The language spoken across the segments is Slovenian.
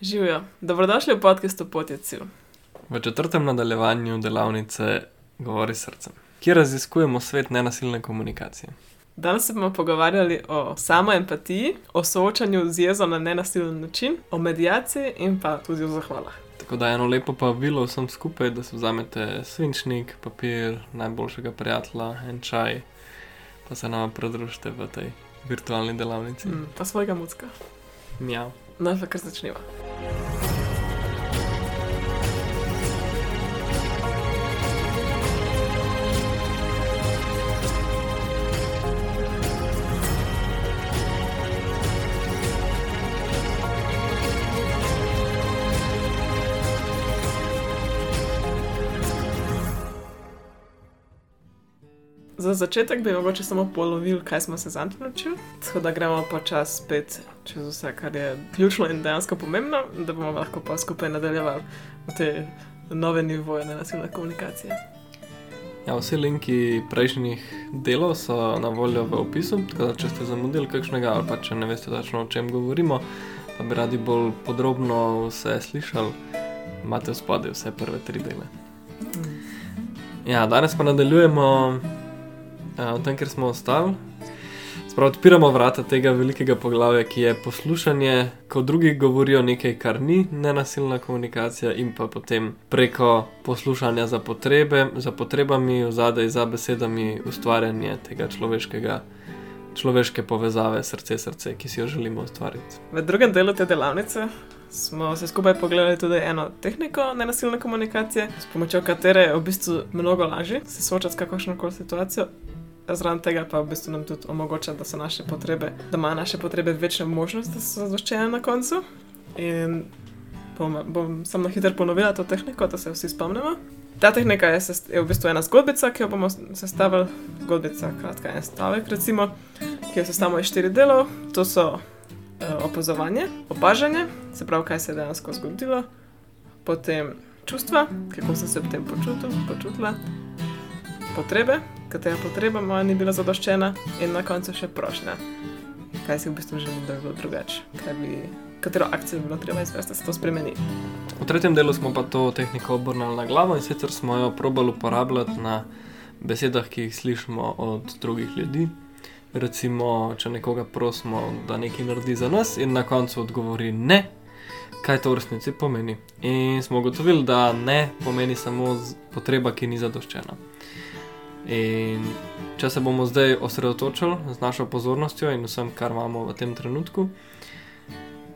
Živijo, dobrodošli v podkastu Potjecil. V četrtem nadaljevanju delavnice Govori srcem, kjer raziskujemo svet nenasilne komunikacije. Danes se bomo pogovarjali o samoempatiji, o soočanju z jezo na nenasilen način, o medijaciji in pa tudi o zahvalah. Tako da eno lepo povabilo vsem skupaj, da se vzamete svinčnik, papir, najboljšega prijatelja, en čaj, pa se nam pridružite v tej virtualni delavnici. Mm, pa svojega mucka. Mjav. Pa kar začneva. Začetek bi mogoče samo polovil, kaj smo se zanj naučili. Tako da gremo počasi spet čez vse, kar je ključno in dejansko pomembno, da bomo lahko pa skupaj nadaljevali v te nove nivoje nenasilne komunikacije. Ja, vsi linki prejšnjih delov so na voljo v opisu, tako da če ste zamudili kakšnega ali pa če ne veste točno o čem govorimo, pa bi radi bolj podrobno vse slišali, imate v spodaj vse prve tri dele. Ja, danes pa nadaljujemo v tem, kjer smo ostali. Sprav odpiramo vrata tega velikega poglavja, ki je poslušanje, ko drugi govorijo nekaj, kar ni nenasilna komunikacija, in pa potem preko poslušanja za, potrebe, za potrebami, vzadej za besedami, ustvarjanje tega človeškega. Človeške povezave, srce, srce, ki si jo želimo ustvariti. V drugem delu te delavnice smo se skupaj pogledali tudi eno tehniko nenasilne komunikacije, s pomočjo katere je v bistvu mnogo lažje se soočati s kakršno koli situacijo, zraven tega pa v bistvu nam tudi omogoča, da so naše potrebe, da ima naše potrebe večjo možnost, da so zadoščene na koncu. In bom, bom samo hitro ponovila to tehniko, da se vsi spomnimo. Ta tehnika je, je v bistvu ena zgodbica, ki jo bomo sestavili, zgodbica, kratka en stavek, recimo, ki jo sestavimo iz štirih delov. To so uh, opazovanje, opažanje, se pravi, kaj se je dejansko zgodilo, potem čustva, kako sem se potem počutil, počutila, potrebe, katera potreba moja ni bila zadoščena, in na koncu še prošnja. Kaj si v bistvu želim, da bi bilo drugače, katero akcijo bi bilo treba izvesti, da se to spremeni. V tretjem delu smo pa to tehniko obrnili na glavo in sicer smo jo probali uporabljati na besedah, ki jih slišimo od drugih ljudi. Recimo, če nekoga prosimo, da nekaj naredi za nas, in na koncu odgovori ne, kaj to v resnici pomeni. In smo ugotovili, da ne pomeni samo potreba, ki ni zadoščena. In če se bomo zdaj osredotočili z našo pozornostjo in vsem, kar imamo v tem trenutku,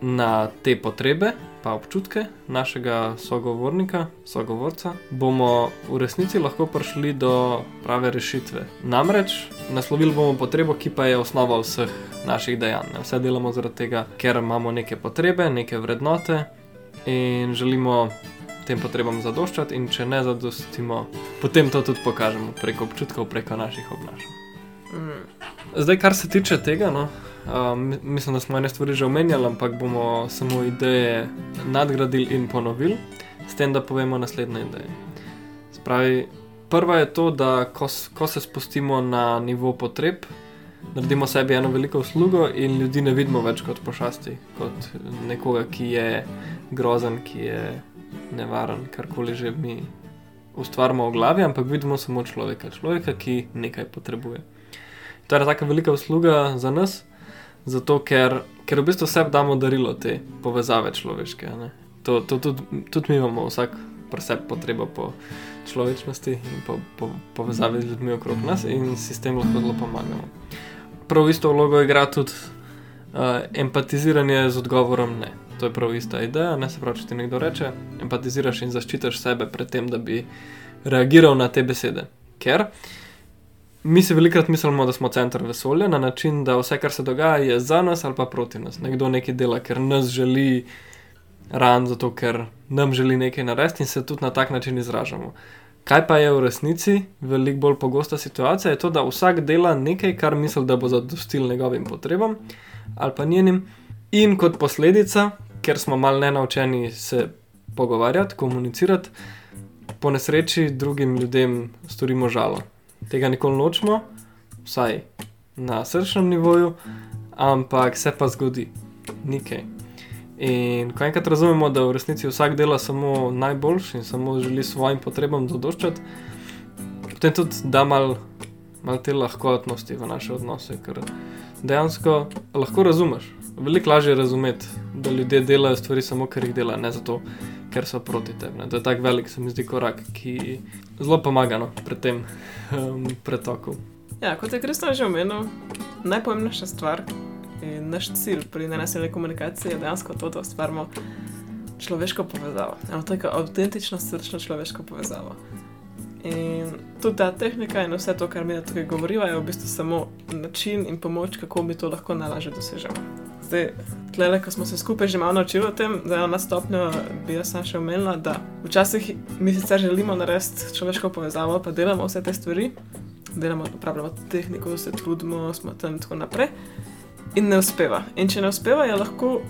na te potrebe, pa občutke našega sogovornika, sogovorca, bomo v resnici lahko prišli do prave rešitve. Namreč naslovili bomo potrebo, ki pa je osnova vseh naših dejanj. Vse delamo zaradi tega, ker imamo neke potrebe, neke vrednote in želimo tem potrebam zadoščati, in če ne zadostimo, potem to tudi pokažemo preko občutkov, preko naših obnašanj. Mm. Zdaj, kar se tiče tega, no, uh, mislim, da smo ene stvari že omenjali, ampak bomo samo ideje nadgradili in ponovili, s tem, da povemo naslednje ideje. Spravi, prva je to, da ko, ko se spustimo na nivo potreb. Naredimo sebi eno veliko uslugo, in ljudi ne vidimo več kot pošasti, kot nekoga, ki je grozen, ki je nevaren, karkoli že mi ustvarjamo v glavi, ampak vidimo samo človeka, človeka, ki nekaj potrebuje. To je tako velika usluga za nas, zato ker, ker v bistvu vse damo darilo te povezave človeške. To, to tudi, tudi mi imamo vsak preseb potrebo po človečnosti in po, po povezavi z ljudmi okrog nas in si s tem lahko zelo pomagamo. Prav isto vlogo igra tudi uh, empatiziranje z odgovorom ne to je prav ista ideja. Ne se pravi, če ti nekdo reče, empatiziraš in zaščitiš sebe pred tem, da bi reagiral na te besede. Ker mi se velikokrat mislimo, da smo center vesolja na način, da vse, kar se dogaja, je za nas ali pa proti nas. Nekdo nekaj dela, ker nas želi ran, zato ker nam želi nekaj narediti in se tudi na tak način izražamo. Kaj pa je v resnici veliko bolj pogosta situacija, je to, da vsak dela nekaj, kar misli, da bo zadostil njegovim potrebam ali pa njenim, in kot posledica ker smo malo ne naučeni se pogovarjati, komunicirati, po nesreči drugim ljudem storimo žalo. Tega nikoli nočemo, vsaj na srčnem nivoju, ampak se pa zgodi nekaj. In ko enkrat razumemo, da v resnici vsak dela samo najboljši in samo želi svojim potrebam zadoščati, potem tudi da malo mal te lahkotnosti v naše odnose, ker dejansko lahko razumeš. Veliko lažje je razumeti, da ljudje delajo stvari samo, ker jih delajo, ne zato, ker so proti tebi. ne. To je tako velik, se mi zdi, korak, ki zelo pomaga no, pri tem um, pretoku. Ja, kot je Kristjan že omenil, najpomembnejša stvar in naš cilj pri nenasilni komunikaciji je dejansko to, da ustvarimo človeško povezavo. Eno tako avtentično, srčno človeško povezavo. In tudi ta tehnika in vse to, kar mi tukaj govorimo, je v bistvu samo način in pomoč, kako mi to lahko najlažje dosežemo. Zdaj, tle, ko smo se skupaj že malo naučili o tem, da je ena stopnja, bi jaz sam še omenila, da včasih mi sicer želimo narediti človeško povezavo, pa delamo vse te stvari, delamo, uporabljamo tehniko, se trudimo, smo tam in tako naprej. In ne uspeva. In če ne uspeva, je lahko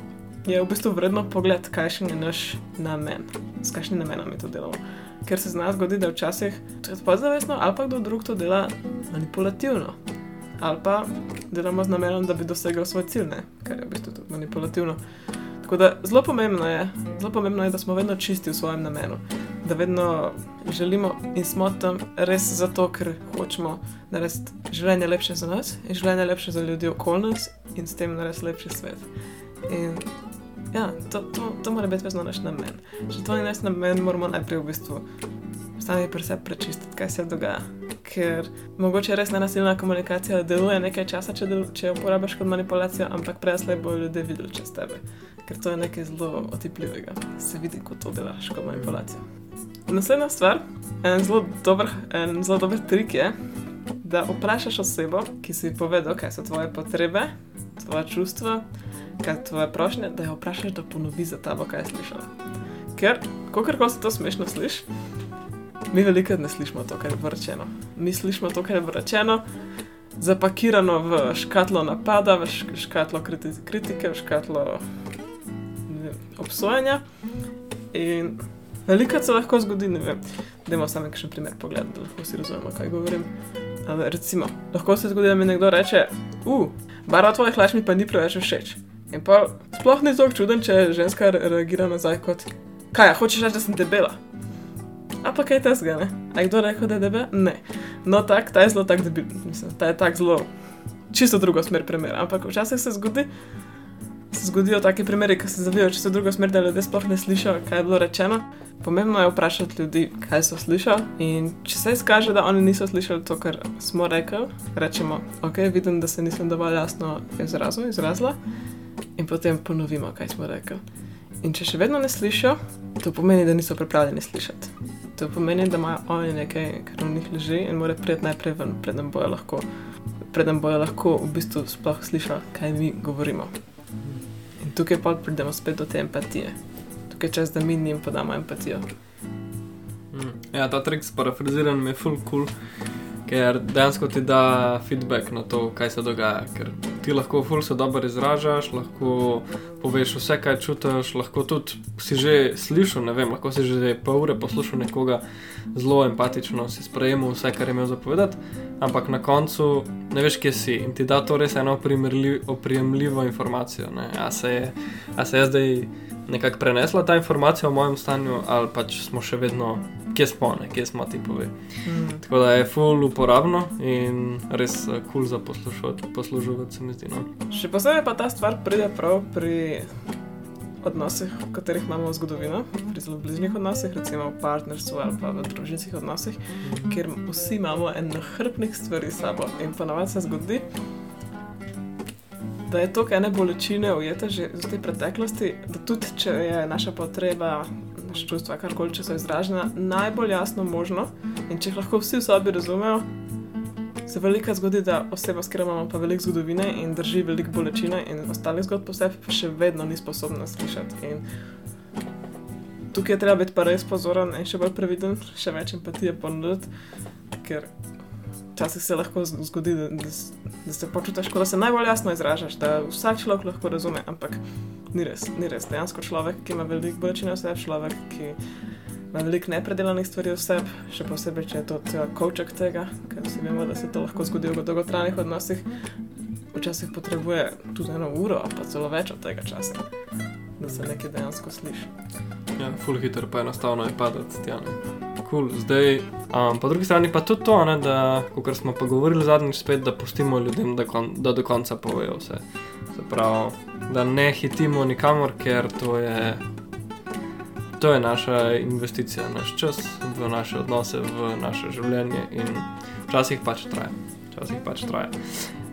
je v bistvu vredno pogled, kakšen je naš namen, s kakšnim namenom mi to delamo. Ker se z nas zgodi, da včasih to je podzavestno, ali pa kdo drug to dela manipulativno. Ali pa delamo z namenom, da bi dosegel svoj cilj, ne? kar je v bistvu tudi manipulativno. Tako da zelo pomembno je, zelo pomembno je, da smo vedno čisti v svojem namenu, da vedno želimo in smo tam res zato, ker hočemo narediti življenje lepše za nas in življenje lepše za ljudi okoli nas in s tem narediti lepši svet. In ja, to, to, to mora biti vedno naš namen. Če to ni naš namen, moramo najprej v bistvu sami pri sebi prečistiti, kaj se dogaja. Ker mogoče res nenasilna komunikacija deluje nekaj časa, če, del, če jo uporabiš kot manipulacijo, ampak prej bodo ljudje videli čez tebe. Ker to je nekaj zelo otipljivega. Se vidi, ko to delaš kot manipulacijo. Naslednja stvar, en zelo dober, en zelo dober trik je, da vprašaš osebo, ki si povedal, kaj so tvoje potrebe, tvoje čustva, kaj so tvoje prošnje, da jo vprašaš, da ponovi za tabo, kaj je slišala. Ker, kako se to smešno sliši, mi veliko ne slišimo to, kar je bilo rečeno. Mi slišimo to, kar je bilo rečeno, zapakirano v škatlo napada, v škatlo kritike, v škatlo vem, obsojanja. In veliko se lahko zgodi, ne vem, da imamo samo še primer pogled, da lahko si razumemo, kaj govorim. Ali recimo, lahko se zgodi, da mi nekdo reče, uf, barva tvojih hlač mi pa ni preveč všeč. In pa sploh ni tako čuden, če ženska reagira nazaj kot, kaj, ja, hočeš reči, da sem debela. A pa kaj je tega, ne? A je kdo rekel, da je debel? Ne. No, tak, ta je zelo tak debil, mislim, ta je tak zelo, čisto drugo smer primer. Ampak včasih se zgodi, se zgodijo taki primeri, ki se zavijo čisto drugo smer, da ljudje sploh ne slišijo, kaj je bilo rečeno. Pomembno je vprašati ljudi, kaj so slišali. In če se izkaže, da oni niso slišali to, kar smo rekli, rečemo, ok, vidim, da se nisem dovolj jasno izrazil, izrazila. In potem ponovimo, kaj smo rekli. In če še vedno ne slišijo, to pomeni, da niso pripravljeni slišati. To pomeni, da imajo oni nekaj, kar v njih leži in mora priti najprej ven, preden bojo lahko, preden bojo lahko v bistvu sploh slišali, kaj mi govorimo. In tukaj pa pridemo spet do te empatije. Tukaj je čas, da mi njim podamo empatijo. Ja, ta trik s parafraziranjem je full cool, ker dejansko ti da feedback na to, kaj se dogaja. Ker ti lahko full se dobro izražaš, lahko poveš vse, kaj čutiš, lahko tudi si že slišal, ne vem, lahko si že pol ure poslušal nekoga zelo empatično, si sprejemal vse, kar je imel zapovedati, ampak na koncu ne veš, kje si in ti da to res eno oprijemljivo informacijo. A se je, a se je zdaj nekako prenesla ta informacija o mojem stanju, ali pač smo še vedno, kje smo, ne, kje smo ti pove. Mm. Tako da je full uporabno in res kul cool za poslušati, se mi zdi. No. Še posebej pa ta stvar pride prav pri odnosih, v katerih imamo zgodovino, pri zelo bližnjih odnosih, recimo v partnerstvu ali pa v družinskih odnosih, kjer vsi imamo eno hrbnik stvari s sabo in ponavadi se zgodi, da je to, kar ene bolečine ujete že iz te preteklosti, da tudi če je naša potreba, naše čustva, karkoli, če so izražena, najbolj jasno možno in če jih lahko vsi v sobi razumejo, se veliko zgodi, da oseba, s katero imamo pa veliko zgodovine in drži veliko bolečine in ostalih zgodb po sebi, pa še vedno ni sposobna slišati. In tukaj je treba biti pa res pozoren in še bolj previden, še več empatije ponuditi, ker včasih se lahko zgodi, da, da, da se počutiš, kot da se najbolj jasno izražaš, da vsak človek lahko razume, ampak ni res, ni res. Dejansko človek, ki ima veliko bolečine v sebi, človek, ki ima veliko nepredelanih stvari v sebi, še posebej, če je to koček tega, ker vsi vemo, da se to lahko zgodi v dolgotrajnih odnosih. Včasih potrebuje tudi eno uro, pa celo več od tega časa, da se nekaj dejansko sliši. Ja, full hitter, pa enostavno je padati tja. Cool. Zdaj, um, po drugi strani pa tudi to, ne, da, kot smo pa govorili zadnjič, spet, da pustimo ljudem, da, kon, da do konca povejo vse. Se pravi, da ne hitimo nikamor, ker to je, to je naša investicija, naš čas v naše odnose, v naše življenje in včasih pač traja. Včasih pač traja.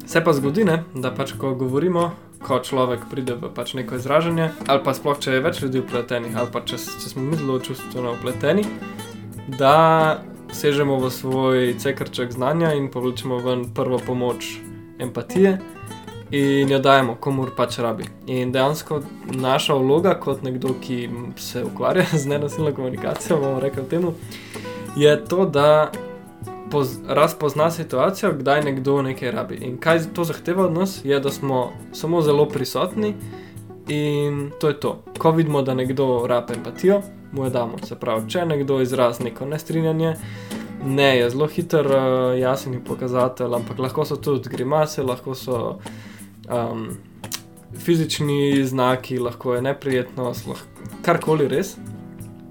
Se pa zgodi, ne, da pač ko govorimo, ko človek pride v pač neko izražanje, ali pa sploh če je več ljudi upletenih, ali pa če, če smo mi zelo čustveno upleteni, da sežemo v svoj cekrček znanja in povlečemo ven prvo pomoč empatije in jo dajemo, komur pač rabi. In dejansko naša vloga, kot nekdo, ki se ukvarja z nenasilno komunikacijo, bomo rekli temu, je to, da poz, razpozna situacijo, kdaj nekdo nekaj rabi. In kaj to zahteva od nas, je, da smo samo zelo prisotni in to je to. Ko vidimo, da nekdo rabi empatijo, mu jo damo. Se pravi, če nekdo izrazi neko nestrinjanje, ne je zelo hiter, uh, jasen je pokazatelj, ampak lahko so tudi grimase, lahko so. Um, Fizični znaki, lahko je neprijetnost, lahko karkoli res.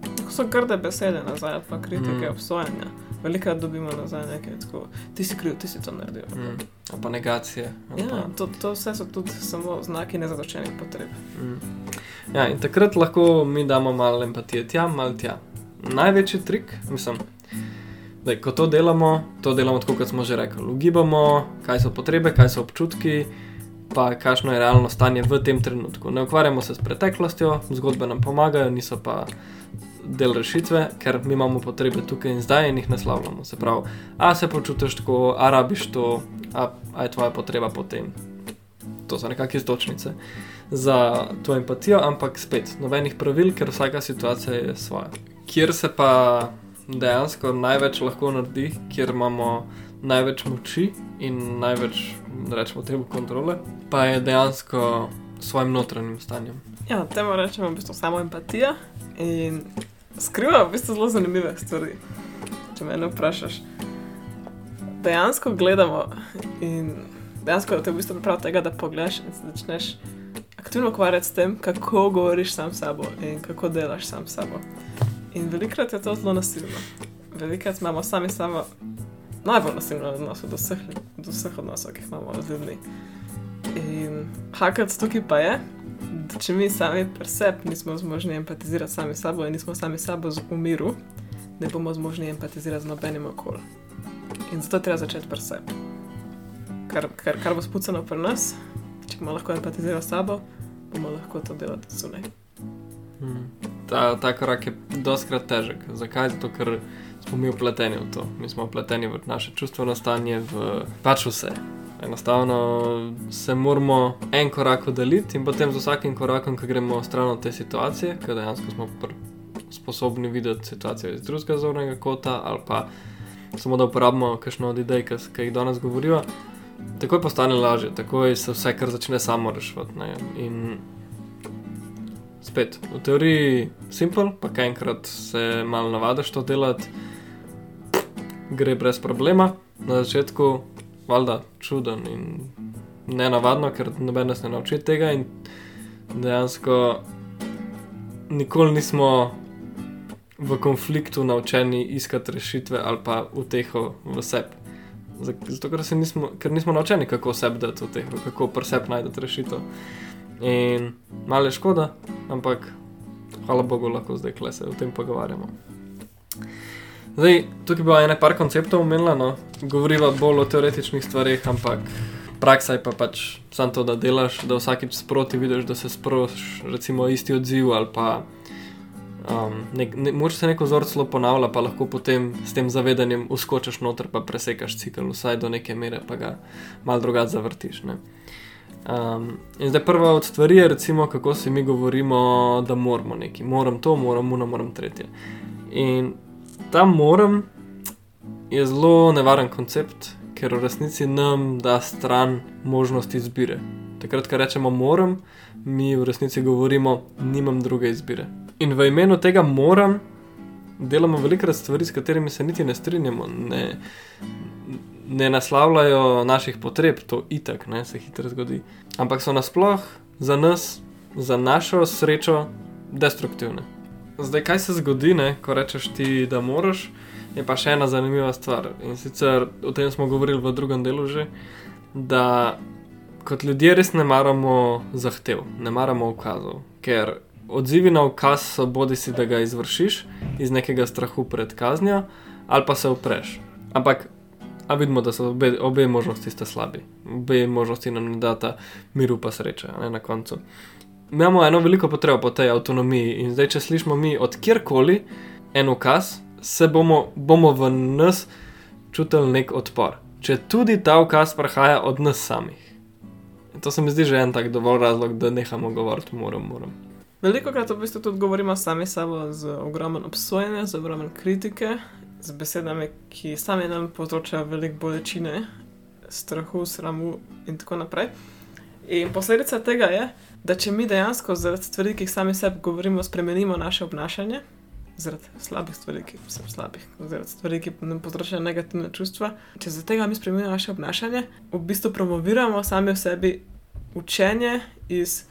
Lahko so grde besede nazaj, pa kritike, mm. obsojanja veliko dobimo nazaj, nekaj tako, ti si kriv, ti si to naredil. Mm. Pa negacije. Ja, pa... To, to vse so tudi samo znaki nezadoščenih potreb. Mm. Ja, in takrat lahko mi damo malo empatije tja, malo tja. Največji trik, mislim. Da, ko to delamo, to delamo tako, kot smo že rekli. Ugibamo, kaj so potrebe, kaj so občutki, pa kakšno je realno stanje v tem trenutku. Ne ukvarjamo se s preteklostjo, zgodbe nam pomagajo, niso pa del rešitve, ker mi imamo potrebe tukaj in zdaj in jih naslavljamo. Se pravi, a se počutiš tako, a rabiš to, a, a je tvoja potreba potem. To so nekakšne istočnice za to empatijo, ampak spet, nobenih pravil, ker vsaka situacija je svoja. Kjer se pa dejansko največ lahko naredi, kjer imamo največ moči in največ, rečemo, temu kontrole, pa je dejansko s svojim notranjim stanjem. Ja, temu rečemo v bistvu samo empatija. In skriva v bistvu zelo zanimive stvari. Če me vprašaš, dejansko gledamo in dejansko te v bistvu pripravi tega, da pogledaš in začneš aktivno ukvarjati s tem, kako govoriš sam s sabo in kako delaš sam s sabo. In velikrat je to zelo nasilno. Velikrat imamo sami sabo najbolj nasilno odnos do vseh, do vseh odnosov, ki jih imamo z ljudmi. In hakat tukaj pa je, če mi sami presep nismo zmožni empatizirati sami s sabo in nismo sami s sabo v miru, ne bomo zmožni empatizirati z nobenim okoljem. In zato treba začeti presep. Kar, kar, kar bo spucano pri nas, če bomo lahko empatizirali s sabo, bomo lahko to delali zunaj. Hmm. Ta, ta korak je doskrat težek. Zakaj? Zato, ker smo mi upleteni v to. Mi smo upleteni v naše čustveno stanje, v pač vse. Enostavno se moramo en korak oddaljiti in potem z vsakim korakom, ki gremo stran od te situacije, ker dejansko smo sposobni videti situacijo iz drugega zornega kota, ali pa samo da uporabimo kakšno od idej, ki jih danes govorijo, takoj postane lažje, takoj se vse kar začne samo reševati. In spet, v teoriji je simpel, pa kaj enkrat se malo navadiš to delati, gre brez problema. Na začetku valjda čuden in ne navadno, ker noben nas ne nauči tega. In dejansko nikoli nismo v konfliktu naučeni iskati rešitve ali pa uteho v sebi. Zato, ker nismo, ker nismo naučeni, kako sebi dati uteho, kako pri sebi najti rešitev. In malo je škoda, ampak hvala Bogu, lahko zdaj kle se o tem pogovarjamo. Zdaj, tukaj bo ena par konceptov omenila, no. govoriva bolj o teoretičnih stvarih, ampak praksa je pa pač samo to, da delaš, da vsakič sproti vidiš, da se sprošiš, recimo isti odziv ali pa. Um, ne, ne, Moče se neko vzorec zelo ponavlja, pa lahko potem s tem zavedanjem uskočiš noter, pa presekaš cikl, vsaj do neke mere, pa ga malo drugače zavrtiš. Um, in zdaj prva od stvari je, recimo, kako si mi govorimo, da moramo nekaj, moram to, moram uno, moram tretje. In ta moram je zelo nevaren koncept, ker v resnici nam da stran možnost izbire. Takrat, ko rečemo moram, mi v resnici govorimo, nimam druge izbire. In v imenu tega moram delamo velikrat stvari, s katerimi se niti ne strinjamo, ne, ne naslavljajo naših potreb, to itak, ne se hitro zgodi. Ampak so nasploh za nas za našo srečo destruktivne. Zdaj, kaj se zgodi, ne, ko rečeš ti, da moraš, je pa še ena zanimiva stvar. In sicer o tem smo govorili v drugem delu že, da kot ljudje res ne maramo zahtev, ne maramo ukazov, ker odzivi na ukaz so bodi si, da ga izvršiš iz nekega strahu pred kaznjo, ali pa se upreš. Ampak, a vidimo, da so obe, obe možnosti slabi, obe možnosti nam ne data miru pa sreče ne, na koncu. Mi imamo eno veliko potrebo po tej avtonomiji in zdaj, če slišimo mi od kjerkoli en ukaz, se bomo, bomo v nas čutili nek odpor. Če tudi ta ukaz prihaja od nas samih. In to se mi zdi že en tak dovolj razlog, da nehamo govoriti, moram, moram. Veliko krat v bistvu tudi govorimo sami sabo z ogromnim obsojenjem, z ogromnim kritike, z besedami, ki sami nam povzročajo veliko bolečine, strahu, sramu in tako naprej. In posledica tega je, da če mi dejansko zaradi stvari, ki jih sami sebi govorimo, spremenimo naše obnašanje, zaradi slabih stvari, ki so slabih, zaradi stvari, ki nam povzročajo negativne čustva, če zaradi tega mi spremenimo naše obnašanje, v bistvu promoviramo sami v sebi učenje iz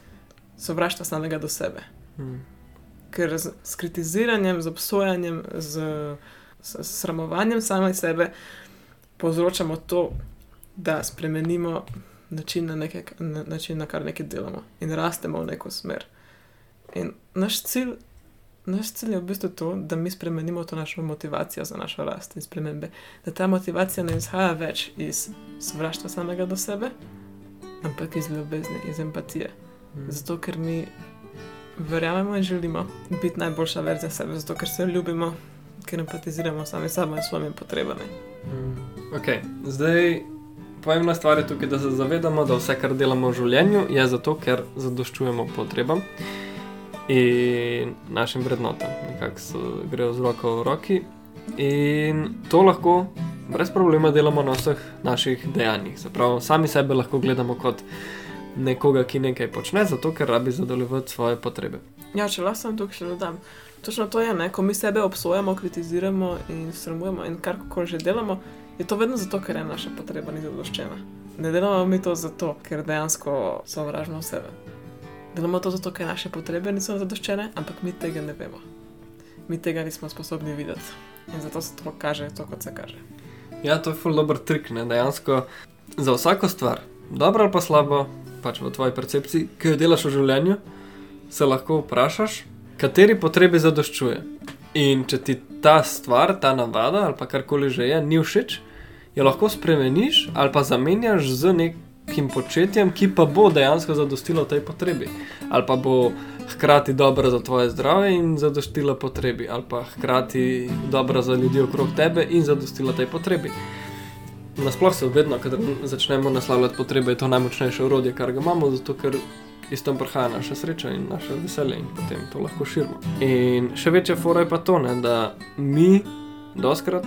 sovraštva samega do sebe. Hmm. Ker z, s kritiziranjem, z obsojanjem, z, s sramovanjem same sebe povzročamo to, da spremenimo način na, nekaj, na, način, na kar nekaj delamo in rastemo v neko smer. In naš cilj, naš cilj je v bistvu to, da mi spremenimo to našo motivacijo za našo rast in spremembe. Da ta motivacija ne izhaja več iz sovraštva samega do sebe, ampak iz ljubezni, iz empatije. Hmm. Zato, ker mi verjamemo in želimo biti najboljša verzija sebe, zato, ker se ljubimo, ker empatiziramo sami s sabo in svojimi potrebami. Mm. Okay. Zdaj, pomembna stvar je tukaj, da se zavedamo, da vse, kar delamo v življenju, je zato, ker zadoščujemo potrebam in našim vrednotam, nekako grejo z roko v roki. In to lahko brez problema delamo na vseh naših dejanjih. Se pravi, sami sebe lahko gledamo kot nekoga, ki nekaj počne, zato ker rabi zadovoljiti svoje potrebe. Ja, če lahko samo tukaj še dodam. Točno to je, ne? ko mi sebe obsojamo, kritiziramo in sramujemo in karkoli že delamo, je to vedno zato, ker je naša potreba ni zadoščena. Ne delamo mi to zato, ker dejansko sovražimo sebe. Delamo to zato, ker naše potrebe niso zadoščene, ampak mi tega ne vemo. Mi tega nismo sposobni videti. In zato se to kaže, to kot se kaže. Ja, to je ful dober trik, ne dejansko za vsako stvar, dobro ali pa slabo, pač v tvoji percepciji, ki jo delaš v življenju, se lahko vprašaš, kateri potrebi zadoščuje. In če ti ta stvar, ta navada ali pa karkoli že je, ni všeč, jo lahko spremeniš ali pa zamenjaš z nekim početjem, ki pa bo dejansko zadostilo tej potrebi. Ali pa bo hkrati dobro za tvoje zdravje in zadostilo potrebi, ali pa hkrati dobro za ljudi okrog tebe in zadostilo tej potrebi. Nasploh se vedno, kadar začnemo naslavljati potrebe, je to najmočnejše urodje, kar ga imamo, zato ker iz tam prihaja naša sreča in naše veselje in potem to lahko širimo. In še večja fora je pa to, ne, da mi doskrat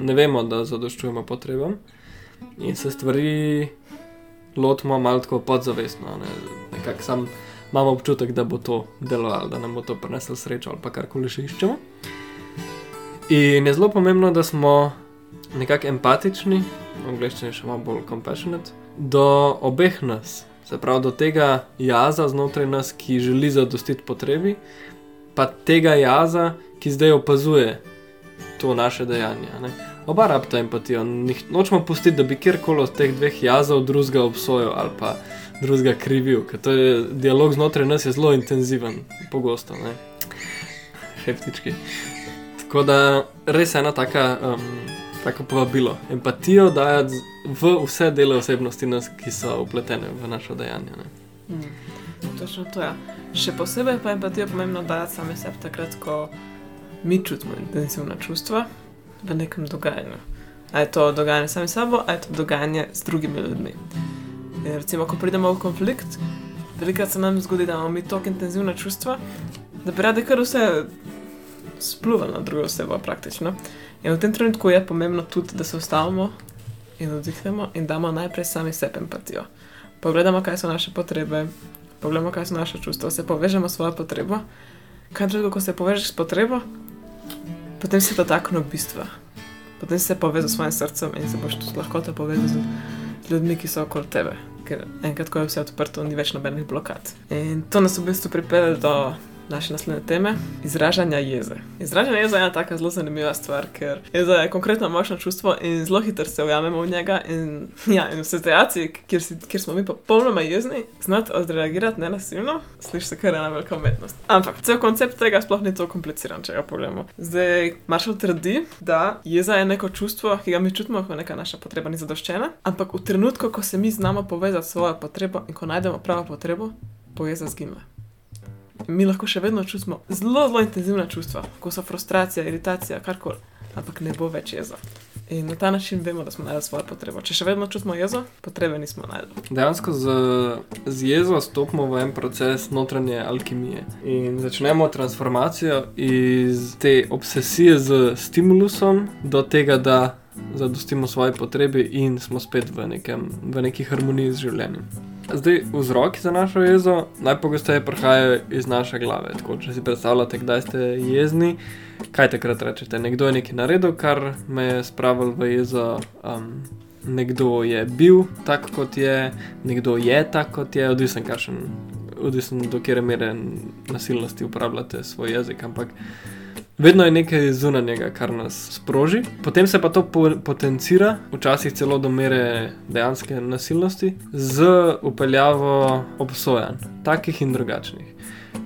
ne vemo, da zadoščujemo potrebam in se stvari lotimo malo tako podzavestno. Ne, nekako sam imamo občutek, da bo to delovalo, da nam bo to prineslo srečo ali pa karkoli še iščemo. In je zelo pomembno, da smo nekako empatični, v angleščini še malo bolj compassionate, do obeh nas. Se pravi, do tega jaza znotraj nas, ki želi zadostiti potrebi, pa tega jaza, ki zdaj opazuje to naše dejanje. Ne? Oba rabita empatijo. Nih- Nočemo pustiti, da bi kjerkoli od teh dveh jazov drugega obsojal ali pa drugega krivil, ker to je dialog znotraj nas je zelo intenziven, pogosto. Ne? Heptički. Tako da res ena taka, um, tako povabilo, empatijo dajati v vse dele osebnosti nas, ki so upletene v naše dejanje. Ne? Mm. Točno to je. Še posebej pa empatijo pomembno dajati sami sebi takrat, ko mi čutimo intenzivna čustva v nekem dogajanju. A je to dogajanje sami s sabo, a je to dogajanje z drugimi ljudmi. In recimo, ko pridemo v konflikt, velikokrat se nam zgodi, da imamo mi tako intenzivna čustva, da bi radi kar vse spluvali na drugo osebo praktično. In v tem trenutku je pomembno tudi, da se ustavimo in oddihnemo in damo najprej sami sebi empatijo. Pogledamo, kaj so naše potrebe, pogledamo, kaj so naše čustva, se povežemo s svojo potrebo. Kaj drugo, ko se povežeš s potrebo, potem si dotaknil bistva. Potem se povezal s svojim srcem in se boš tudi lahko to povezal z ljudmi, ki so okoli tebe. ker enkrat, ko je vse odprto, ni več nobenih blokad. In to nas v bistvu pripelje do naše naslednje teme, izražanja jeze. Izražanje jeze je ena tako zelo zanimiva stvar, ker jeza je konkretno močno čustvo in zelo hitro se ujamemo v njega. In, ja, in v situaciji, kjer, si, kjer smo mi popolnoma jezni, znati odreagirati nenasilno, sliši se kar ena velika umetnost. Ampak cel koncept tega sploh ni tako kompliciran, če ga pogledamo. Zdaj, Marshall trdi, da jeza je neko čustvo, ki ga mi čutimo, ko neka naša potreba ni zadoščena, ampak v trenutku, ko se mi znamo povezati s svojo potrebo in ko najdemo pravo potrebo, bo jeza zginila mi lahko še vedno čutimo zelo, zelo intenzivna čustva, kot so frustracija, iritacija, karkoli, ampak ne bo več jeza. In na ta način vemo, da smo našli svojo potrebo. Če še vedno čutimo jezo, potrebe nismo našli. Dejansko z, z jezo stopimo v en proces notranje alkimije in začnemo transformacijo iz te obsesije z stimulusom do tega, da zadostimo svoje potrebe in smo spet v, nekem, v neki harmoniji z življenjem. Zdaj, vzroki za našo jezo najpogosteje prihajajo iz naše glave. Tako, če si predstavljate, kdaj ste jezni, kaj takrat rečete? Nekdo je nekaj naredil, kar me je spravil v jezo. Um, nekdo je bil tak, kot je, nekdo je tak, kot je, odvisen, kakšen, odvisen do kere mere nasilnosti uporabljate svoj jezik. Ampak Vedno je nekaj zunanjega, kar nas sproži, potem se pa to po potencira, včasih celo do mere dejanske nasilnosti, z upeljavo obsojanj, takih in drugačnih.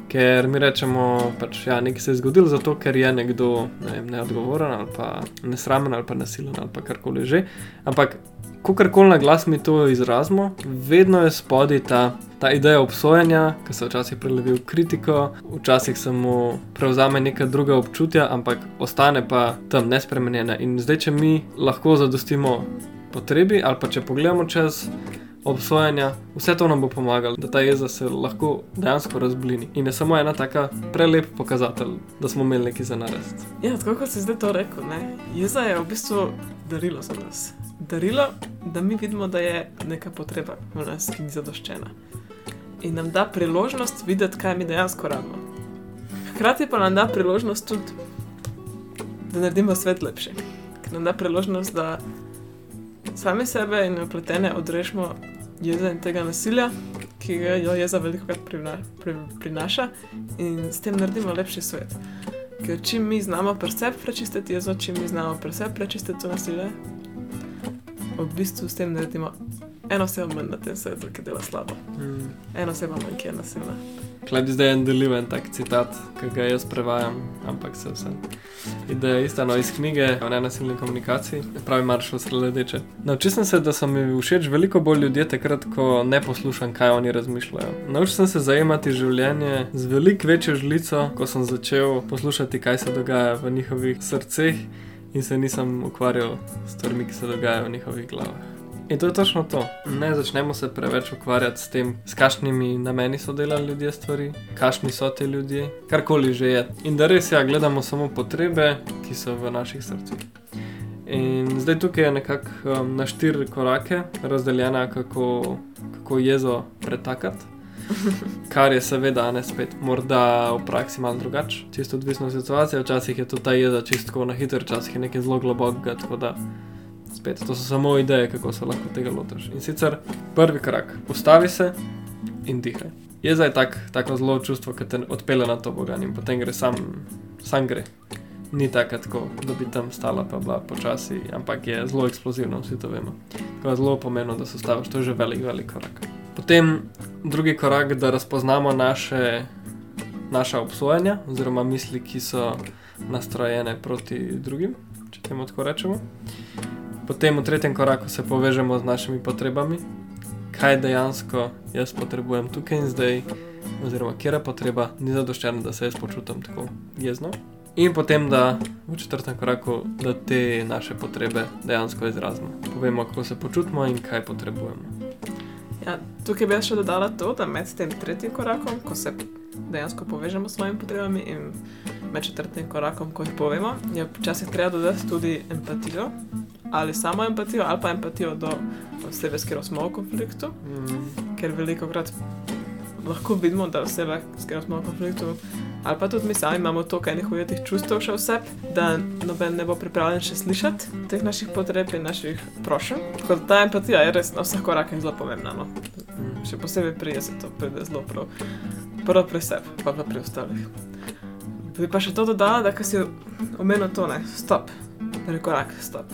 Ker mi rečemo, da pač, ja, nekaj se je zgodilo zato, ker je nekdo ne, neodgovoren ali pa nesramen ali pa nasilen ali karkoli že. Ampak kakorkoli na glas mi to izrazimo, vedno je spodaj ta, ta ideja obsojanja, ki se včasih prelevi v kritiko, včasih samo prevzame neka druga občutja, ampak ostane pa tam nespremenjena. In zdaj, če mi lahko zadostimo potrebi, ali pa če pogledamo čez. Obsojanja, vse to nam bo pomagalo, da ta jeza se lahko dejansko razblini. In je samo ena taka prelep pokazatelj, da smo imeli nekaj za narediti. Ja, tako kot si zdaj to rekel, ne? jeza je v bistvu darilo za nas darilo, da mi vidimo, da je neka potreba v nas, ki ni zadoščena. In nam da priložnost videti, kaj mi dejansko rabimo. Hkrati pa nam da priložnost tudi, da naredimo svet lepši. Ker nam da priložnost, da sami sebe in upletene odrešimo jeza in tega nasilja, ki ga jo jeza veliko krat prina, pri, prinaša, in s tem naredimo lepši svet. Ker čim mi znamo preseb prečistiti jezo, čim mi znamo preseb prečistiti to nasilje, v bistvu s tem naredimo eno osebo manj na tem svetu, ki dela slabo. Mm. Eno osebo manj, ki je nasilna. Klej zdaj en deliven tak citat, ki ga jaz prevajam, ampak se vse. Ideja je ista, no iz knjige o nenasilni komunikaciji, pravi Maršal Sredeče. Naučil sem se, da so mi všeč veliko bolj ljudje takrat, ko ne poslušam, kaj oni razmišljajo. Naučil sem se zajemati življenje z veliko večjo žlico, ko sem začel poslušati, kaj se dogaja v njihovih srceh in se nisem ukvarjal s stvarmi, ki se dogajajo v njihovih glavah. In to je točno to. Ne začnemo se preveč ukvarjati s tem, s kakšnimi nameni so delali ljudje stvari, kakšni so ti ljudje, karkoli že je. In da res ja, gledamo samo potrebe, ki so v naših srcih. In zdaj tukaj je nekako um, na štiri korake razdeljena, kako, kako jezo pretakati. Kar je seveda ne spet, morda v praksi malo drugače, čisto odvisno od situacije. Včasih je to ta jeza čisto na hitro, včasih je nekaj zelo globokega. Tako da spet, to so samo ideje, kako se lahko tega lotiš. In sicer prvi korak, ustavi se in dihaj. Jeza je tak, tako zelo čustvo, ki te odpele na to bogan in potem gre sam, sam gre. Ni tako, da bi tam stala pa bila počasi, ampak je zelo eksplozivno, vsi to vemo. Tako je zelo pomembno, da se ustaviš, to je že velik, velik korak. Potem drugi korak, da razpoznamo naše, naša obsojanja, oziroma misli, ki so nastrojene proti drugim, če temu tako rečemo. Potem v tretjem koraku se povežemo z našimi potrebami, kaj dejansko jaz potrebujem tukaj in zdaj, oziroma kje je potreba, ni zadoščena, da se jaz počutim tako jezno. In potem, da v četrtem koraku, da te naše potrebe dejansko izrazimo. Povemo, kako se počutimo in kaj potrebujemo. Ja, tukaj bi še dodala to, da med tem tretjim korakom, ko se dejansko povežemo s svojimi potrebami, in med četrtim korakom, ko jih povemo, je včasih treba dodati tudi empatijo, ali samo empatijo, ali pa empatijo do osebe, s katero smo v konfliktu. Mm. Ker veliko krat lahko vidimo, da oseba, s katero smo v konfliktu, Ali pa tudi mi sami imamo toliko enih ujetih čustev še vse, da noben ne bo pripravljen še slišati teh naših potreb in naših prošenj. Tako da ta empatija je res na vseh korakih zelo pomembna. No. Še posebej pri jezu to pride zelo prav. Prvo pri sebi, pa pa pri ostalih. Bi pa še to dodala, da ko si omenil to, ne, stop, prekorak, stop.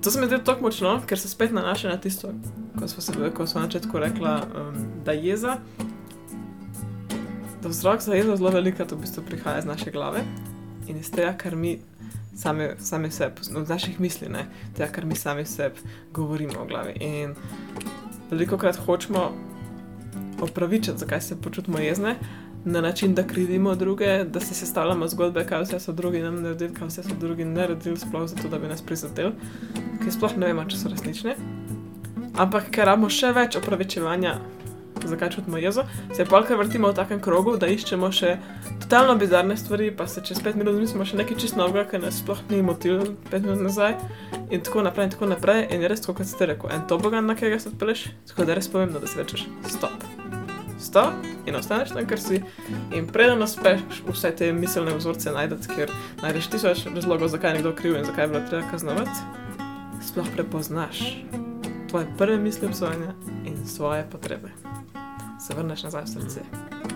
To se mi zdi tako močno, ker se spet nanaša na tisto, ko smo se ko smo na začetku rekla, um, da jeza, da vzrok za jezo zelo velika, to v bistvu prihaja iz naše glave in iz tega, kar mi sami, sami sebi, no, iz naših misli, ne, tega, kar mi sami sebi govorimo v glavi. In veliko krat hočemo opravičiti, zakaj se počutimo jezne. Na način, da krivimo druge, da si sestavljamo zgodbe, kaj vse so drugi nam naredili, kaj vse so drugi naredili, sploh zato, da bi nas prizadeli, ki sploh ne vemo, če so resnične. Ampak, ker imamo še več opravičevanja, zakaj čutimo jezo, se pa kar vrtimo v takem krogu, da iščemo še totalno bizarne stvari, pa se čez pet minut mislimo še nekaj čist novega, kar nas sploh ni motil pet minut nazaj, in tako naprej, in tako naprej. In je res tako, kot ste rekel, en tobogan, na katerega se odpeleš, tako da res pomembno, da si rečeš stop. Stop in ostaneš tam, ker si. In preden uspeš vse te miselne vzorce najdete, ker najdeš tisoč razlogov, zakaj je nekdo kriv in zakaj je bilo treba kaznovati, sploh prepoznaš tvoje prve misli obsojanja in svoje potrebe. Se vrneš nazaj v srce.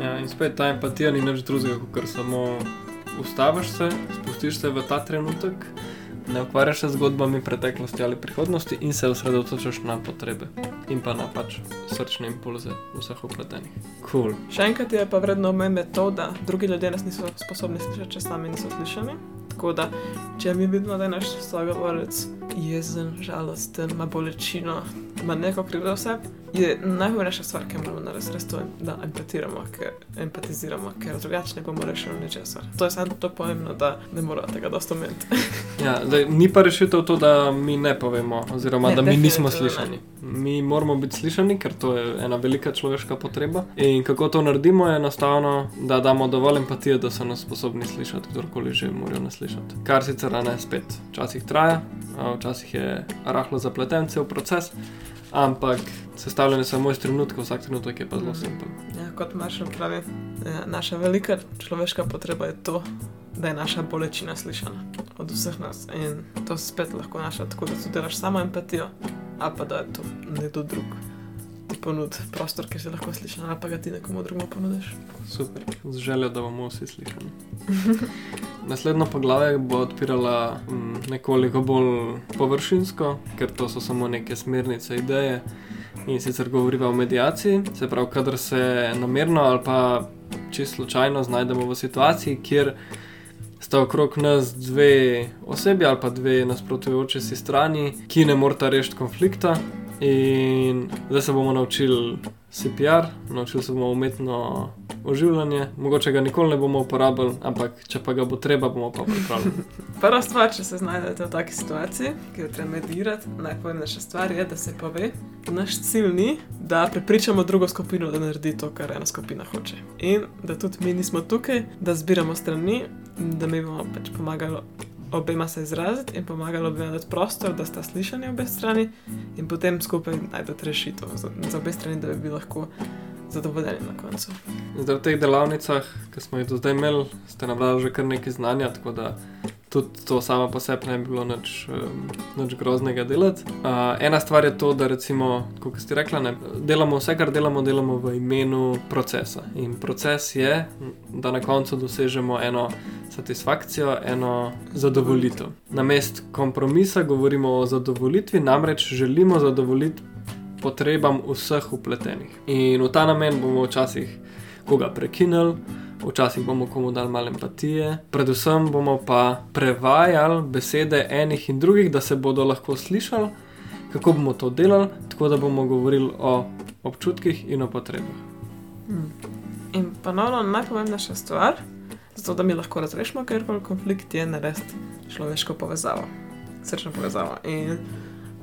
Ja, in spet ta empatija ni nič drugega, kot samo ustaviš se, spustiš se v ta trenutek, ne ukvarjaš se z zgodbami preteklosti ali prihodnosti in se osredotočaš na potrebe in pa na pač srčne impulze vseh upletenih. Cool. Še enkrat je pa vredno omembe to, da drugi ljudje nas niso sposobni slišati, če sami niso slišani. Tako da, če mi vidimo, da je naš sogovorec jezen, žalosten, ima bolečino, ima neko krivdo vse, je najpomembnejša stvar, ki jo moramo narediti, res to, da empatiramo, ker empatiziramo, ker drugače ne bomo rešili ničesar. To je samo to pomembno, da ne moramo tega dosto imeti. Ja, zdaj, ni pa rešitev to, da mi ne povemo, oziroma Ne, da mi nismo definitivno ne. slišani. Mi moramo biti slišani, ker to je ena velika človeška potreba. In kako to naredimo, je enostavno, da damo dovolj empatije, da so nas sposobni slišati, kdorkoli že morajo nas slišati. Kar sicer ne spet, včasih traja, včasih je rahlo zapleten cel proces, ampak sestavljen je samo iz trenutka, vsak trenutek je pa zelo Mhm. simpel. Ja, kot Maršal pravi, ja, naša velika človeška potreba je to, da je naša bolečina slišana od vseh nas. In to spet lahko naša, tako da tudi delaš samo empatijo, ali pa da je to nekdo drug. Ponud prostor, ki se lahko sliši, ali pa ga ti nekomu drugemu ponudiš. Super, z željo, da bomo vsi slišani. Naslednjo poglavje bo odpirala mm, nekoliko bolj površinsko, ker to so samo neke smernice, ideje. In sicer govoriva o medijaciji, se pravi, kadar se namerno ali pa čisto slučajno znajdemo v situaciji, kjer sta okrog nas dve osebi ali pa dve nasprotujoči si strani, ki ne morata rešiti konflikta. In zdaj se bomo naučili CPR, naučili se bomo umetno oživljanje, mogoče ga nikoli ne bomo uporabljali, ampak če pa ga bo treba, bomo pa pripravljeni. Prva stvar, če se znajdete v taki situaciji, ki jo treba medirati, najpomembnejša stvar je, da se pove, naš cilj ni, da prepričamo drugo skupino, da naredi to, kar ena skupina hoče. In da tudi mi nismo tukaj, da zbiramo strani, da mi bomo pač pomagali obema se izraziti in pomagali obema dati prostor, da sta slišani obe strani in potem skupaj najdete rešitev za, za obe strani, da bi bili lahko zadovoljeni na koncu. Zdaj v teh delavnicah, ki smo jih do zdaj imeli, ste nabrali že kar nekaj znanja, tako da tudi to samo po sebi ne bi bilo nič, nič groznega delati. Uh, ena stvar je to, da recimo, kot ste rekli, delamo vse, kar delamo, delamo v imenu procesa. In proces je, da na koncu dosežemo eno satisfakcijo, eno zadovoljitev. Na mest kompromisa govorimo o zadovoljitvi, namreč želimo zadovoljiti potrebam vseh upletenih. In v ta namen bomo včasih koga prekinili, včasih bomo komu dali malo empatije, predvsem bomo pa prevajali besede enih in drugih, da se bodo lahko slišali, kako bomo to delali, tako da bomo govorili o občutkih in o potrebah. Hmm. In ponovno najpomembnejša stvar, zato da mi lahko razrešimo kjerkoli konflikt, je narediti človeško povezavo, srčno povezavo. In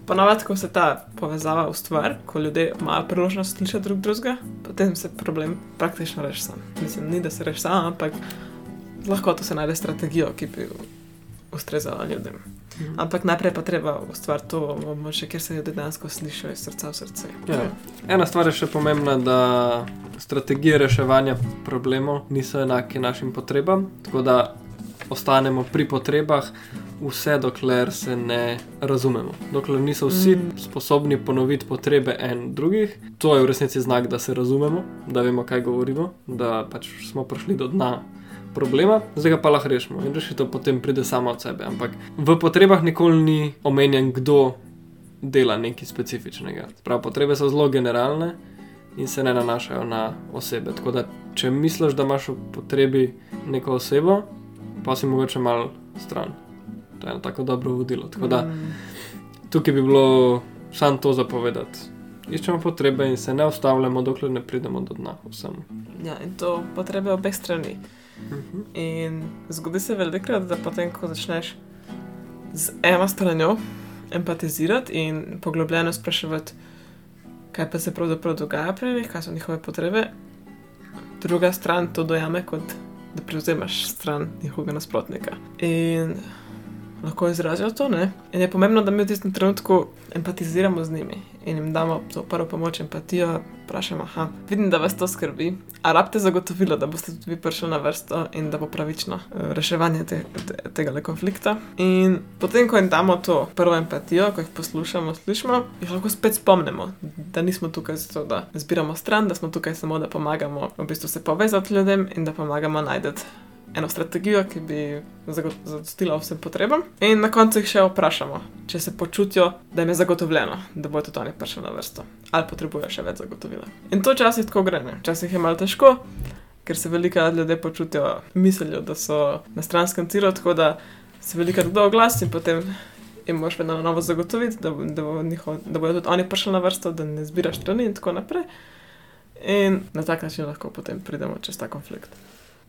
ponovadi, ko se ta povezava ustvari, ko ljudje imajo priložnost slišati drug drugega, potem se problem praktično reši sam. Mislim, ni da se reši sam, ampak lahko to se najde strategijo, ki bi ustrezala ljudem. Ampak najprej pa treba ustvariti to območje, kjer se ljudje dejansko slišijo iz srca v srce. Ja. Ena stvar je še pomembna, da strategije reševanja problemov niso enake našim potrebam, tako da ostanemo pri potrebah, vse dokler se ne razumemo. Dokler niso vsi Mm. sposobni ponoviti potrebe en drugih, to je v resnici znak, da se razumemo, da vemo, kaj govorimo, da pač smo prišli do dna. Problema, zdaj ga pa lahko rešimo in rešitev potem pride sama od sebe. Ampak v potrebah nikoli ni omenjen, kdo dela nekaj specifičnega. Prav, potrebe so zelo generalne in se ne nanašajo na osebe. Tako da, če misliš, da imaš v potrebi neko osebo, pa si mogoče malo stran. To je eno tako dobro vodilo. Tako da, Mm. tukaj bi bilo samo to zapovedati. Iščemo potrebe in se ne ustavljamo, dokler ne pridemo do dna vsem. Ja, in to potrebe obeh strani. Mhm. In zgodi se velikokrat, da potem, ko začneš z eno stranjo empatizirati in poglobljeno spraševati, kaj pa se pravzaprav dogaja pri njih, kaj so njihove potrebe, druga stran to dojame kot da prevzemaš stran njihovega nasprotnika. In lahko izrazijo to, ne? In je pomembno, da mi v tistem trenutku empatiziramo z njimi in jim damo to prvo pomoč, empatijo, vprašamo, aha, vidim, da vas to skrbi, a rabite zagotovilo, da boste tudi vi prišli na vrsto in da bo pravično eh, reševanje te, te, tega konflikta. In potem, ko jim damo to prvo empatijo, ko jih poslušamo, slišimo, jih lahko spet spomnimo, da nismo tukaj zato, da zbiramo stran, da smo tukaj samo, da pomagamo v bistvu se povezati ljudem in da pomagamo najti eno strategijo, ki bi zadostila vsem potrebam. In na koncu jih še vprašamo, če se počutijo, da jim je zagotovljeno, da bodo tudi oni prišli na vrsto, ali potrebujejo še več zagotovila. In to včasih tako gre, ne? včasih je malo težko, ker se veliko ljudje počutijo, mislijo, da so na stranskem tiru, tako da se veliko kdo oglasi in potem. In moš vedno na novo zagotoviti, da, da, bo njihov, da bodo tudi oni prišli na vrsto, da ne zbiraš strani in tako naprej. In na tak način lahko potem pridemo čez ta konflikt.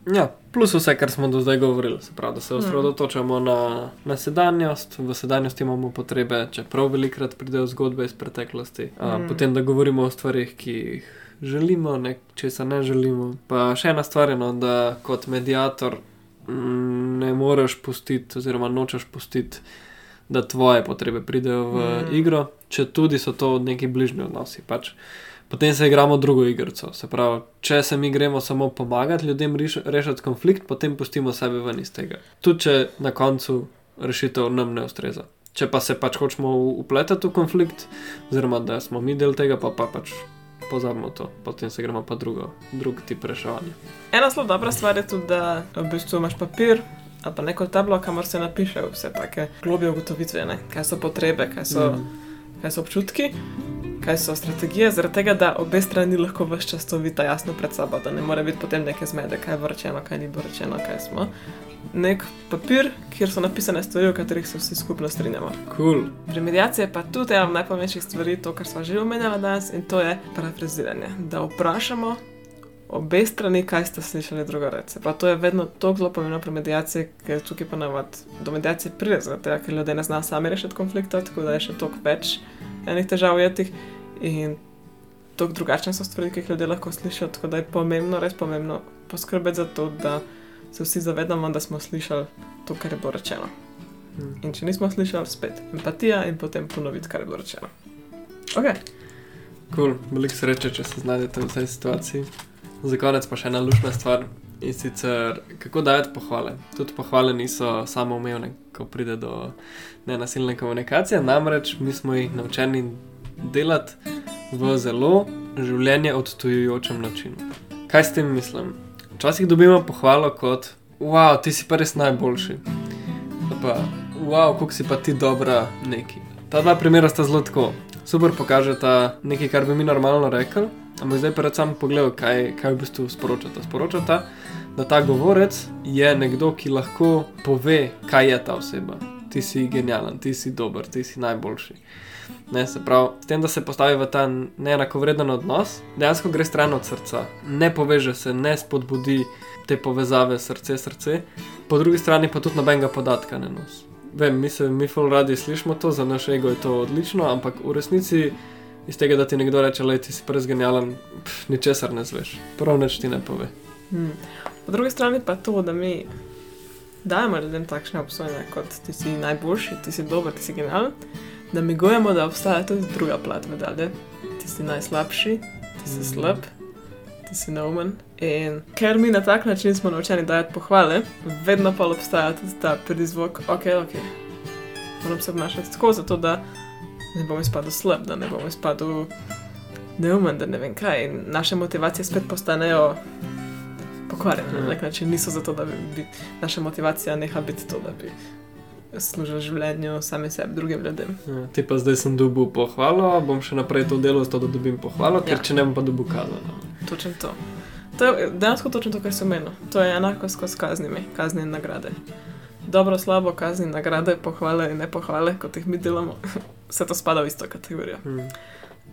Ja, plus vse, kar smo do zdaj govorili, se pravi, da se Mhm. osredotočamo na, na sedanjost, v sedanjosti imamo potrebe, čeprav velikrat pridejo zgodbe iz preteklosti, a, Mhm. potem da govorimo o stvarih, ki jih želimo, ne, česa ne želimo. Pa še ena stvar je, no, da kot medijator mm, ne moreš pustiti, oziroma nočeš pustiti, da tvoje potrebe pridejo v Mhm. igro, če tudi so to neki bližnji odnosi. Pač. Potem se igramo drugo igrico. Se pravi, če se mi gremo samo pomagati ljudem reš- rešiti konflikt, potem pustimo sebe ven iz tega. Tudi če na koncu rešitev nam ne ustreza. Če pa se pač hočemo upletati v konflikt, oziroma da smo mi del tega, pa, pa pač pozabimo to, potem se gremo pa drugo, drug tip reševanja. Ena zelo dobra stvar je tudi, da v bistvu imaš papir ali pa neko tablo, kamor se napiše vse take globije ugotovitve, ne? kaj so potrebe, kaj so, mm. Kaj so občutki, kaj so strategije, zaradi tega, da obe strani lahko vse čas to vidita jasno pred sabo, da ne more biti potem neke zmede, kaj je vrčeno, kaj ni vrčeno, kaj smo. Nek papir, kjer so napisane stvari, o katerih se vsi skupno strinjamo. Cool. Pri medijaciji je pa tudi ena najpomembnejših stvari, to, kar smo že omenjali danes, in to je parafraziranje. Da vprašamo obe strani, kaj ste slišali druga reči. Pa to je vedno tako zelo pomembno pri medijaciji, ker tukaj ponavadi do medijacije pride, tega, ker ljudje ne znajo sami rešiti konflikta, tako da je še toliko več enih težav ujetih. In tako drugačne so stvari, ki jih ljudje lahko slišijo, tako da je pomembno, res pomembno poskrbeti za to, da se vsi zavedamo, da smo slišali to, kar je bilo rečeno. In če nismo slišali, spet empatija in potem ponoviti, kar je bilo rečeno. Okay. Cool. Veliko sreče, če se znajdete v tej situaciji. Za konec pa še ena lušna stvar in sicer kako dajati pohvale. Tudi pohvale niso samoumevne, ko pride do nenasilne komunikacije, namreč mi smo jih naučeni delati v zelo življenje odtujujočem načinu. Kaj s tem mislim? Včasih dobimo pohvalo kot: Wow, ti si pa res najboljši. Pa, wow, kako si pa ti dobra neki. Ta dva primera sta zelo tako. Super pokažeta nekaj, kar bi mi normalno rekli, ampak zdaj pa rad sam pogledal, kaj, kaj v bistvu sporočata. Sporočata, da ta govorec je nekdo, ki lahko pove, kaj je ta oseba. Ti si genijalen, ti si dober, ti si najboljši. Ne, se pravi, s tem, da se postavi v ta neenakovreden odnos, dejansko gre stran od srca, ne poveže se, ne spodbudi te povezave srce-srce, po drugi strani pa tudi nobenega podatka ne nosi. Vem, mi se, mi ful radi slišimo to, za naš ego je to odlično, ampak v resnici iz tega, da ti nekdo reče, da ti si prez genijalen, pff, ničesar ne zveš, prav nič ti ne pove. Hmm. Po drugi strani pa to, da mi dajemo ljudem takšne obsojanja, kot ti si najboljši, ti si dober, ti si generalen, namigujemo, da obstaja tudi druga plat medalje. Ti si najslabši, ti si slab, ti si neumen. In ker mi na tak način smo naučeni dajati pohvale, vedno pa obstaja tudi ta prizvok, ok, ok. Moram se obnašati tako, zato da ne bom izpadel slab, da ne bom izpadel neumen, da ne vem kaj. In naše motivacije spet postanejo pokvarjene na nek način. Niso zato, da bi, bi naša motivacija neha biti to, da bi služil življenju, sami sebi, drugim ljudem. Ja, ti pa zdaj sem dobil pohvalo, bom še naprej to delal, zato da dobim pohvalo, ker Ja. če ne bom pa dobil kazano. Točno to. To je dejansko točno to, kar sem menil. To je enako skozi kaznimi, kazni in nagrade. Dobro, slabo, kazni, nagrade, pohvale in ne pohvale, kot jih mi delamo, vse to spada v isto kategorijo. Hmm.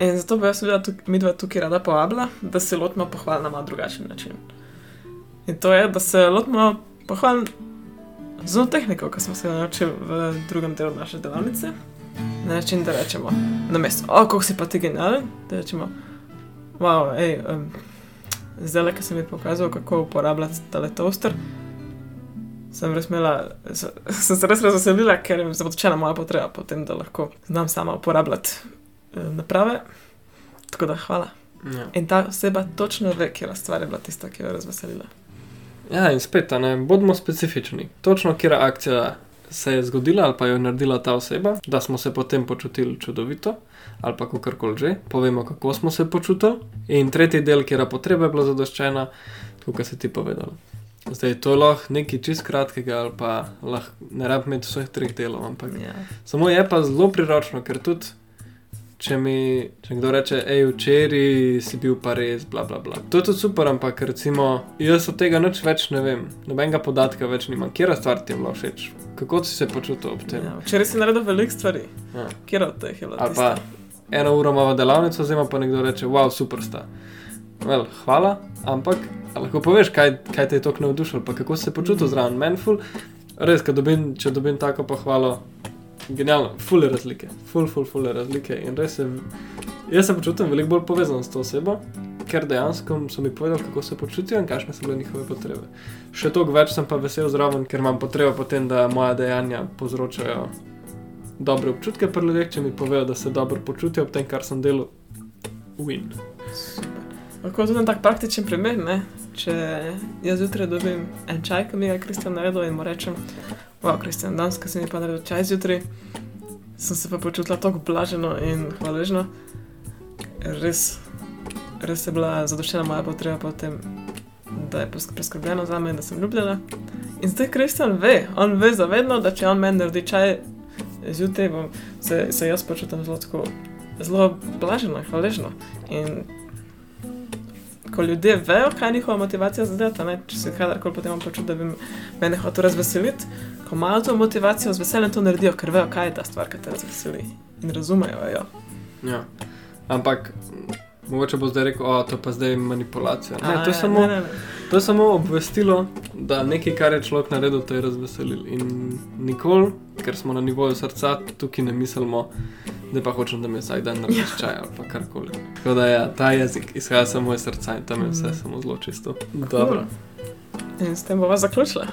In zato bi jaz seveda tuk, mi dva tukaj rada povabila, da se lotimo pohval na malo drugačen način. In to je, da se lotimo pohval z eno tehniko, ki smo se jo naučili v drugem delu naše delavnice. Na način, da rečemo na mesto, o, kako si pa ti generalen, da rečemo, wow, hej, um, zdaj, ki sem mi pokazal, kako uporabljati tale toaster. Sem res imela, sem se res razveselila, ker je započela moja potreba po tem, da lahko znam sama uporabljati eh, naprave. Tako da hvala. Ja. In ta oseba točno ve, kje stvar je bila tista, ki jo je razveselila. ja, in spet, a ne, bodimo specifični. Točno, kera akcija se je zgodila ali pa jo je naredila ta oseba, da smo se potem počutili čudovito ali pa kakorkoli že, povemo, kako smo se počutili. In tretji del, potreba je bila zadoščena, tako kot si ti povedal. Zdaj, to je lahko nekaj čist kratkega, ali pa lahko ne rabim imeti vseh treh delov, ampak Ja. Samo je pa zelo priročno, ker tudi, če mi če kdo reče, hej, včeraj si bil pa res, bla, bla, bla. To je tudi super, ampak recimo, jaz od tega nič več ne vem, nobenega podatka več nimam, kje stvar ti je bila všeč, kako si se počutil ob tem. Ja. Včeraj si naredil veliko stvari, Ja. kjer od teh je bilo Ali pa eno uro imamo delavnico, zdaj pa nekdo reče, wow, super sta. Well, hvala, ampak lahko poveš, kaj, kaj te je tako navdušilo, pa kako se počutil zraven menful. Res, ko dobim, če dobim tako pohvalo, genialno, fule razlike, ful, ful, fule razlike. In res se, jaz se počutim veliko bolj povezan s to osebo, ker dejansko so mi povedali, kako se počutijo in kakšne so bile njihove potrebe. Še toliko več sem pa vesel zraven, ker imam potrebo potem, da moja dejanja povzročajo dobre občutke pri ljudeh, če mi povejo, da se dobro počutijo ob tem, kar sem delal. Win. Lahko tudi en tak praktičen primer, ne? če jaz zjutraj dobim en čaj, ki mi ga Kristjan naredil in mu rečem, wow, Kristjan, danes, ko si mi pa naredil čaj zjutraj, sem se pa počutila tako blaženo in hvaležno. Res, res je bila zadoščena moja potreba po tem, da je preskrbljeno za me in da sem ljubljena. In zdaj Kristjan ve, on ve zavedno, da če on meni naredi čaj zjutraj, bom se, se jaz počutim zelo tako, zelo blaženo, hvaležno. In ko ljudje vejo, kaj je njihova motivacija za delati, ne? če se kadarkoli potem imam počuti, da bi me hotel razveseliti, ko imajo to motivacijo, z veseljem to naredijo, ker vejo, kaj je ta stvar, ki te razveseli in razumejo jo. Ja. Ampak mogoče bo zdaj rekel, da to pa zdaj je manipulacija. Ne, A, to, je ja, samo, ne, ne, ne. to je samo obvestilo, da nekaj, kar je človek naredil, to je razveselil. In nikoli, ker smo na nivoju srca, tukaj ne mislimo, da pa hočem, da me vsak dan narediš čaj ali pa karkoli. Tako da ja, ta jezik izhaja samo iz srca in tam je vse Mm. samo zelo čisto. Dobro, In s tem bova zaključila.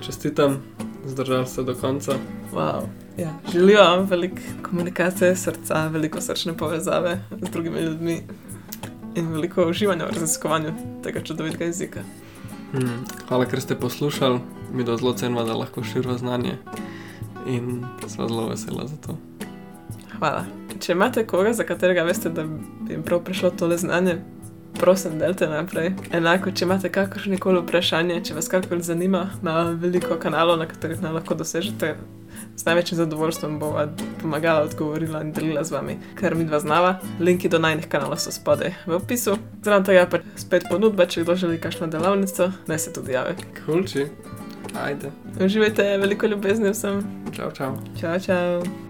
čestitam, zdržal se do konca. Wow. Ja. Želijo vam veliko komunikacije srca, veliko srčne povezave z drugimi ljudmi in veliko uživanja v raziskovanju tega čudovitega jezika. Hmm. Hvala, ker ste poslušali, mi da zelo cenimo, da lahko širimo znanje in sva zelo vesela za to. Hvala. Če imate koga, za katerega veste, da bi jim prav prišlo tole znanje, prosim, delite naprej. Enako, če imate kakršno koli vprašanje, če vas karkoli zanima, imamo veliko kanalov, na katerih nam lahko dosežete. Z največjim zadovoljstvom bova pomagala, odgovorila in delila z vami, kar mi dva znava. Linki do najnih kanalov so spodaj v opisu. Zraven tega pa spet ponudba, če kdo želi kakšno delavnico, naj se tudi javi. Kulči, ajde, Uživajte, veliko ljubezni vsem. čau, čau. Čau, čau.